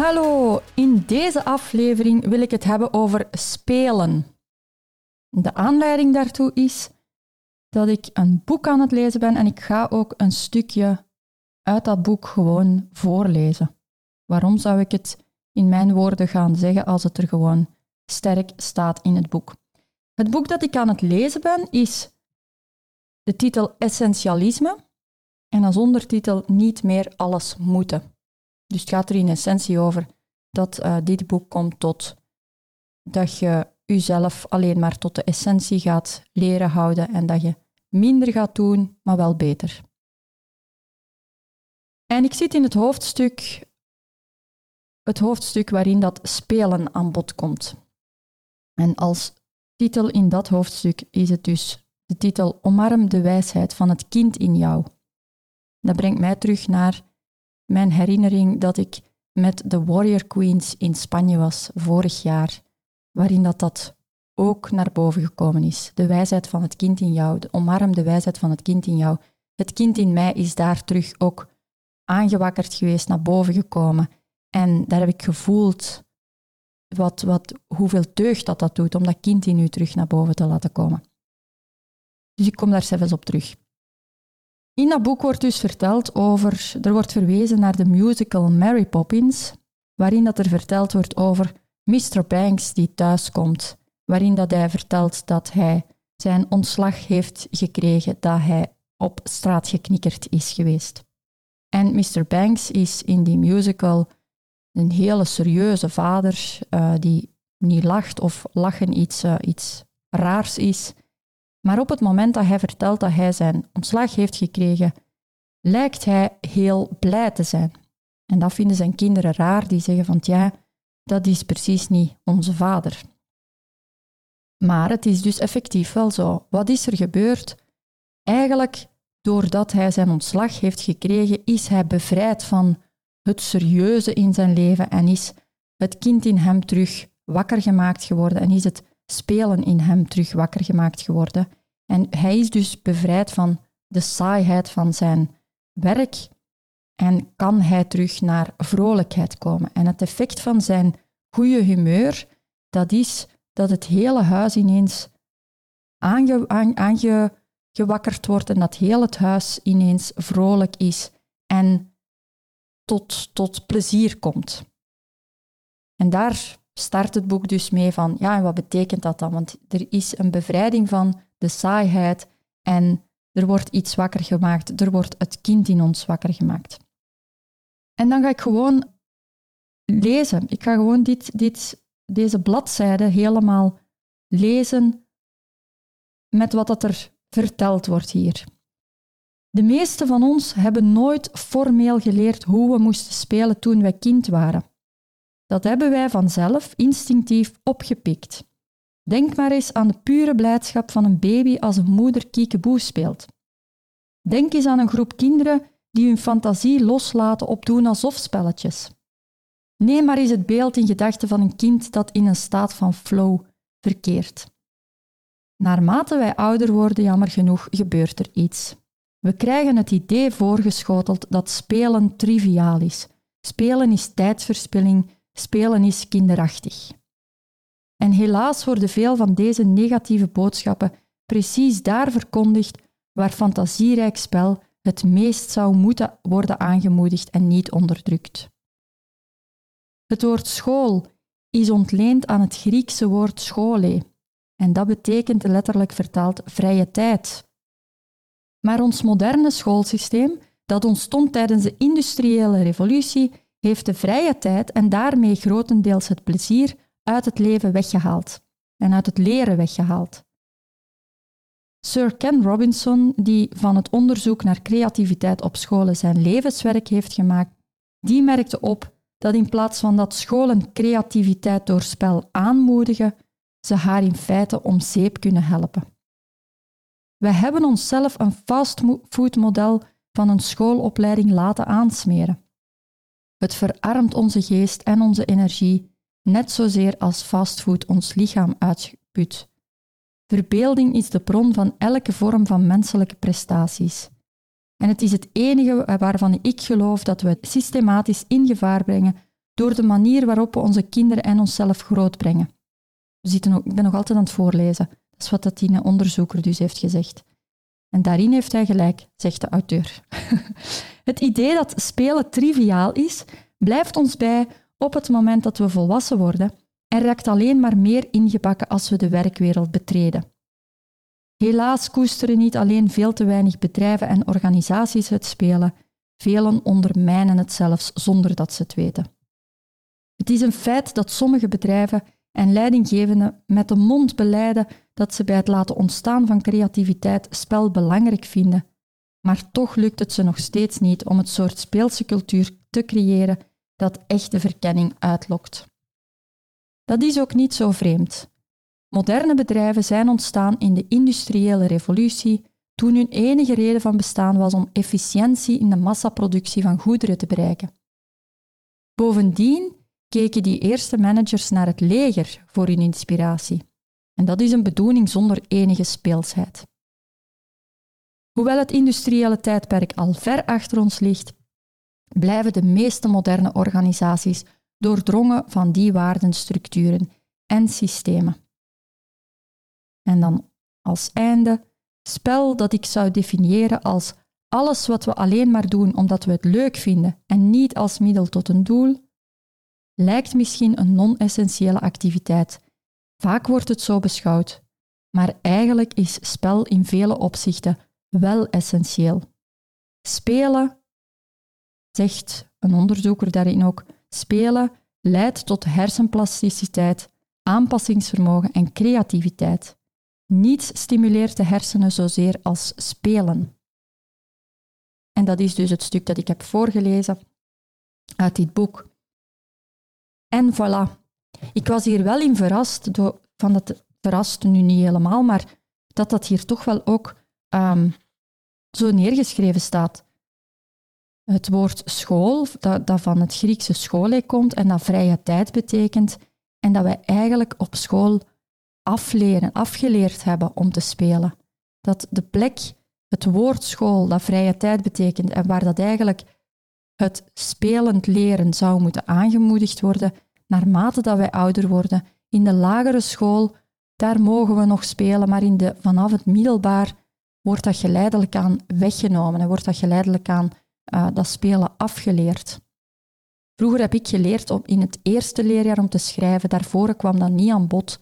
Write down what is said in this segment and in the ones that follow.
Hallo, in deze aflevering wil ik het hebben over spelen. De aanleiding daartoe is dat ik een boek aan het lezen ben en ik ga ook een stukje uit dat boek gewoon voorlezen. Waarom zou ik het in mijn woorden gaan zeggen als het er gewoon sterk staat in het boek? Het boek dat ik aan het lezen ben is de titel Essentialisme en als ondertitel Niet meer alles moeten. Dus het gaat er in essentie over dat uh, dit boek komt tot dat je jezelf alleen maar tot de essentie gaat leren houden en dat je minder gaat doen, maar wel beter. En ik zit in het hoofdstuk, het hoofdstuk waarin dat spelen aan bod komt. En als titel in dat hoofdstuk is het dus de titel Omarm de wijsheid van het kind in jou. Dat brengt mij terug naar mijn herinnering dat ik met de Warrior Queens in Spanje was vorig jaar, waarin dat, dat ook naar boven gekomen is. De wijsheid van het kind in jou, de omarm de wijsheid van het kind in jou. Het kind in mij is daar terug ook aangewakkerd geweest, naar boven gekomen. En daar heb ik gevoeld wat, wat, hoeveel deugd dat dat doet om dat kind in u terug naar boven te laten komen. Dus ik kom daar zelfs op terug. In dat boek wordt dus verteld over, er wordt verwezen naar de musical Mary Poppins, waarin dat er verteld wordt over Mr. Banks die thuiskomt, waarin dat hij vertelt dat hij zijn ontslag heeft gekregen, dat hij op straat geknikkerd is geweest. En Mr. Banks is in die musical een hele serieuze vader uh, die niet lacht of lachen iets, uh, iets raars is. Maar op het moment dat hij vertelt dat hij zijn ontslag heeft gekregen, lijkt hij heel blij te zijn. En dat vinden zijn kinderen raar, die zeggen van ja, dat is precies niet onze vader. Maar het is dus effectief wel zo. Wat is er gebeurd? Eigenlijk, doordat hij zijn ontslag heeft gekregen, is hij bevrijd van het serieuze in zijn leven en is het kind in hem terug wakker gemaakt geworden en is het spelen in hem terug wakker gemaakt geworden. En hij is dus bevrijd van de saaiheid van zijn werk en kan hij terug naar vrolijkheid komen. En het effect van zijn goede humeur, dat is dat het hele huis ineens aange, aangewakkerd wordt en dat heel het huis ineens vrolijk is en tot, tot plezier komt. En daar start het boek dus mee van, ja, en wat betekent dat dan? Want er is een bevrijding van de saaiheid en er wordt iets wakker gemaakt, er wordt het kind in ons wakker gemaakt. En dan ga ik gewoon lezen. Ik ga gewoon dit, dit, deze bladzijde helemaal lezen met wat dat er verteld wordt hier. De meeste van ons hebben nooit formeel geleerd hoe we moesten spelen toen wij kind waren. Dat hebben wij vanzelf instinctief opgepikt. Denk maar eens aan de pure blijdschap van een baby als een moeder kiekeboe speelt. Denk eens aan een groep kinderen die hun fantasie loslaten op doen alsof spelletjes. Neem maar eens het beeld in gedachten van een kind dat in een staat van flow verkeert. Naarmate wij ouder worden, jammer genoeg, gebeurt er iets. We krijgen het idee voorgeschoteld dat spelen triviaal is. Spelen is tijdverspilling, spelen is kinderachtig. En helaas worden veel van deze negatieve boodschappen precies daar verkondigd waar fantasierijk spel het meest zou moeten worden aangemoedigd en niet onderdrukt. Het woord school is ontleend aan het Griekse woord schole, en dat betekent letterlijk vertaald vrije tijd. Maar ons moderne schoolsysteem, dat ontstond tijdens de industriële revolutie, heeft de vrije tijd en daarmee grotendeels het plezier uit het leven weggehaald en uit het leren weggehaald. Sir Ken Robinson, die van het onderzoek naar creativiteit op scholen zijn levenswerk heeft gemaakt, die merkte op dat in plaats van dat scholen creativiteit door spel aanmoedigen, ze haar in feite om zeep kunnen helpen. We hebben onszelf een fastfood-model van een schoolopleiding laten aansmeren. Het verarmt onze geest en onze energie, net zozeer als fastfood ons lichaam uitput. Verbeelding is de bron van elke vorm van menselijke prestaties. En het is het enige waarvan ik geloof dat we het systematisch in gevaar brengen door de manier waarop we onze kinderen en onszelf grootbrengen. We zitten ook, ik ben nog altijd aan het voorlezen. Dat is wat dat onderzoeker dus heeft gezegd. En daarin heeft hij gelijk, zegt de auteur. het idee dat spelen triviaal is, blijft ons bij op het moment dat we volwassen worden en raakt alleen maar meer ingebakken als we de werkwereld betreden. Helaas koesteren niet alleen veel te weinig bedrijven en organisaties het spelen, velen ondermijnen het zelfs zonder dat ze het weten. Het is een feit dat sommige bedrijven en leidinggevenden met de mond beleiden dat ze bij het laten ontstaan van creativiteit spel belangrijk vinden, maar toch lukt het ze nog steeds niet om het soort speelse cultuur te creëren dat echte verkenning uitlokt. Dat is ook niet zo vreemd. Moderne bedrijven zijn ontstaan in de industriële revolutie toen hun enige reden van bestaan was om efficiëntie in de massaproductie van goederen te bereiken. Bovendien keken die eerste managers naar het leger voor hun inspiratie. En dat is een bedoeling zonder enige speelsheid. Hoewel het industriële tijdperk al ver achter ons ligt, blijven de meeste moderne organisaties doordrongen van die waardenstructuren en systemen. En dan als einde, spel dat ik zou definiëren als alles wat we alleen maar doen omdat we het leuk vinden en niet als middel tot een doel, lijkt misschien een non-essentiële activiteit. Vaak wordt het zo beschouwd, maar eigenlijk is spel in vele opzichten wel essentieel. Spelen, zegt een onderzoeker daarin ook, spelen leidt tot hersenplasticiteit, aanpassingsvermogen en creativiteit. Niets stimuleert de hersenen zozeer als spelen. En dat is dus het stuk dat ik heb voorgelezen uit dit boek. En voilà. Ik was hier wel in verrast, door, van dat verrast nu niet helemaal, maar dat dat hier toch wel ook um, zo neergeschreven staat. Het woord school, dat, dat van het Griekse schole komt en dat vrije tijd betekent, en dat wij eigenlijk op school afleren, afgeleerd hebben om te spelen. Dat de plek, het woord school, dat vrije tijd betekent en waar dat eigenlijk het spelend leren zou moeten aangemoedigd worden, naarmate dat wij ouder worden. In de lagere school, daar mogen we nog spelen, maar in de, vanaf het middelbaar wordt dat geleidelijk aan weggenomen en wordt dat geleidelijk aan uh, dat spelen afgeleerd. Vroeger heb ik geleerd om in het eerste leerjaar om te schrijven, daarvoor kwam dat niet aan bod.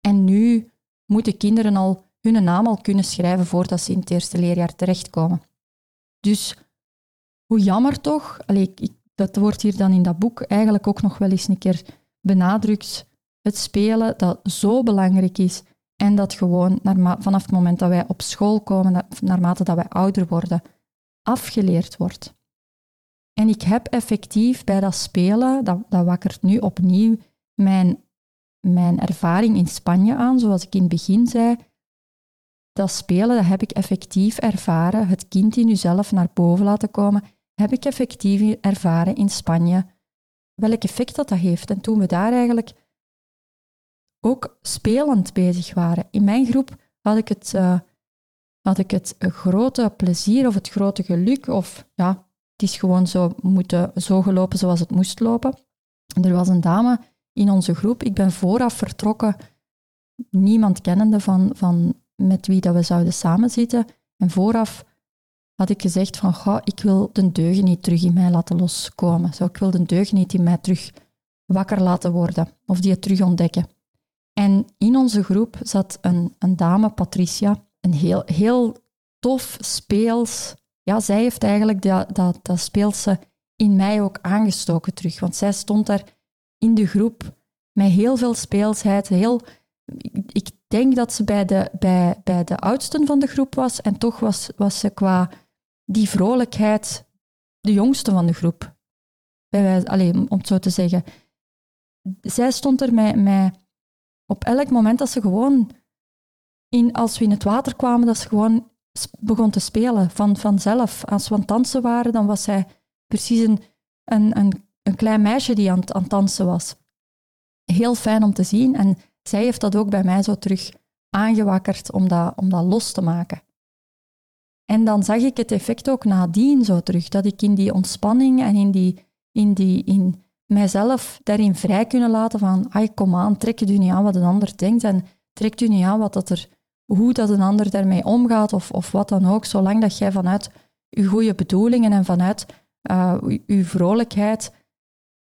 En nu moeten kinderen al hun naam al kunnen schrijven voordat ze in het eerste leerjaar terechtkomen. Dus hoe jammer toch, ik, dat wordt hier dan in dat boek eigenlijk ook nog wel eens een keer benadrukt, het spelen dat zo belangrijk is en dat gewoon vanaf het moment dat wij op school komen, naarmate dat wij ouder worden, afgeleerd wordt. En ik heb effectief bij dat spelen, dat, dat wakkert nu opnieuw mijn, mijn ervaring in Spanje aan, zoals ik in het begin zei. Dat spelen, dat heb ik effectief ervaren, het kind in jezelf naar boven laten komen heb ik effectief ervaren in Spanje welk effect dat, dat heeft. En toen we daar eigenlijk ook spelend bezig waren. In mijn groep had ik het, uh, had ik het grote plezier of het grote geluk, of ja, het is gewoon zo, moeten, zo gelopen zoals het moest lopen. Er was een dame in onze groep, ik ben vooraf vertrokken, niemand kennende van, van met wie dat we zouden samenzitten. En vooraf had ik gezegd van, goh, ik wil de deugen niet terug in mij laten loskomen. Zo, ik wil de deugen niet in mij terug wakker laten worden of die het terug ontdekken. En in onze groep zat een, een dame, Patricia, een heel, heel tof, speels. Ja, zij heeft eigenlijk dat, dat, dat speelse in mij ook aangestoken terug. Want zij stond daar in de groep met heel veel speelsheid. Heel, ik denk dat ze bij de, bij, bij de oudsten van de groep was. En toch was, was ze qua die vrolijkheid de jongste van de groep. Bij alleen, om het zo te zeggen. Zij stond er met, met op elk moment dat ze gewoon, in, als we in het water kwamen, dat ze gewoon begon te spelen van, vanzelf. Als we aan het dansen waren, dan was zij precies een, een, een, een klein meisje die aan, aan het dansen was. Heel fijn om te zien. En zij heeft dat ook bij mij zo terug aangewakkerd om dat, om dat los te maken. En dan zag ik het effect ook nadien zo terug, dat ik in die ontspanning en in, die, in, die, in mijzelf daarin vrij kunnen laten van, ai, kom aan, trek je niet aan wat een ander denkt en trek je niet aan wat dat er, hoe dat een ander daarmee omgaat of, of wat dan ook, zolang dat jij vanuit je goede bedoelingen en vanuit uh, je vrolijkheid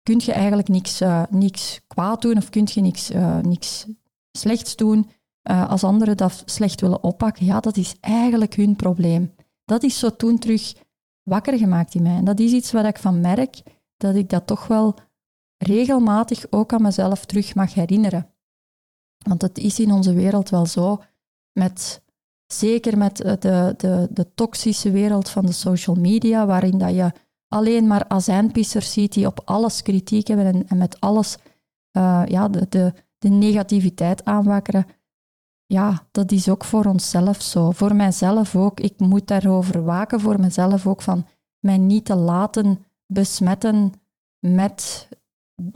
kun je eigenlijk niks, uh, niks kwaad doen of kun je niks, uh, niks slechts doen. als anderen dat slecht willen oppakken, ja, dat is eigenlijk hun probleem. Dat is zo toen terug wakker gemaakt in mij. En dat is iets wat ik van merk, dat ik dat toch wel regelmatig ook aan mezelf terug mag herinneren. Want het is in onze wereld wel zo, met, zeker met de, de, de toxische wereld van de social media, waarin dat je alleen maar azijnpissers ziet die op alles kritiek hebben en, met alles uh, ja, de, de, de negativiteit aanwakkeren. Ja, dat is ook voor onszelf zo. Voor mijzelf ook. Ik moet daarover waken, voor mezelf ook, van mij niet te laten besmetten met,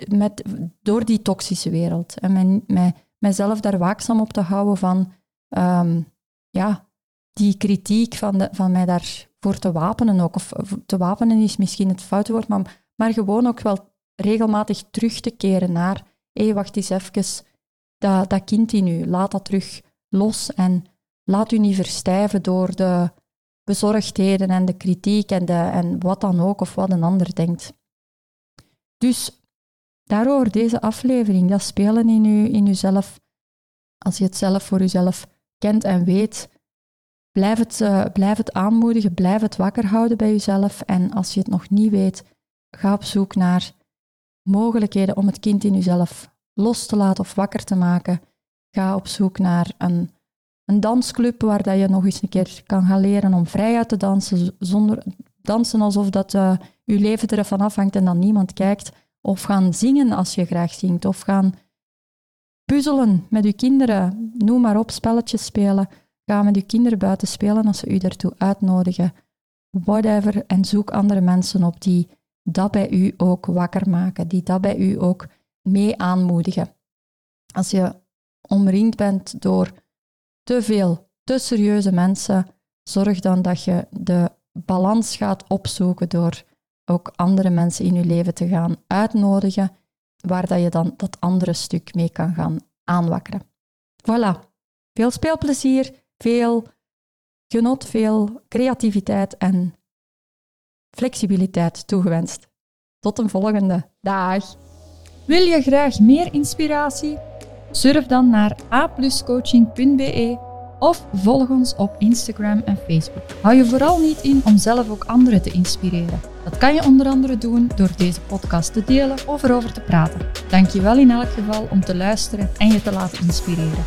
met, door die toxische wereld. En mij, mij, mijzelf daar waakzaam op te houden van um, ja, die kritiek, van, de, van mij daar voor te wapenen ook. Of te wapenen is misschien het foute woord, maar, maar gewoon ook wel regelmatig terug te keren naar hé, hey, wacht eens even, dat, dat kind in u, laat dat terug los en laat u niet verstijven door de bezorgdheden en de kritiek en, de, en wat dan ook, of wat een ander denkt. Dus daarover deze aflevering, dat spelen in, u, in uzelf, als je het zelf voor uzelf kent en weet, Blijf het, uh, blijf het aanmoedigen, blijf het wakker houden bij jezelf. En als je het nog niet weet, ga op zoek naar mogelijkheden om het kind in jezelf los te laten of wakker te maken. Ga op zoek naar een, een dansclub waar dat je nog eens een keer kan gaan leren om vrijuit te dansen, zonder dansen alsof dat je leven ervan afhangt en dan niemand kijkt. Of gaan zingen als je graag zingt. Of gaan puzzelen met je kinderen. Noem maar op, spelletjes spelen. Ga met je kinderen buiten spelen als ze u daartoe uitnodigen. Whatever. En zoek andere mensen op die dat bij u ook wakker maken, die dat bij u ook mee aanmoedigen. Als je omringd bent door te veel, te serieuze mensen, zorg dan dat je de balans gaat opzoeken door ook andere mensen in je leven te gaan uitnodigen, waar dat je dan dat andere stuk mee kan gaan aanwakkeren. Voilà. Veel speelplezier veel genot, veel creativiteit en flexibiliteit toegewenst. Tot een volgende dag. Wil je graag meer inspiratie? Surf dan naar apluscoaching.be of volg ons op Instagram en Facebook. Hou je vooral niet in om zelf ook anderen te inspireren. Dat kan je onder andere doen door deze podcast te delen of erover te praten. Dank je wel in elk geval om te luisteren en je te laten inspireren.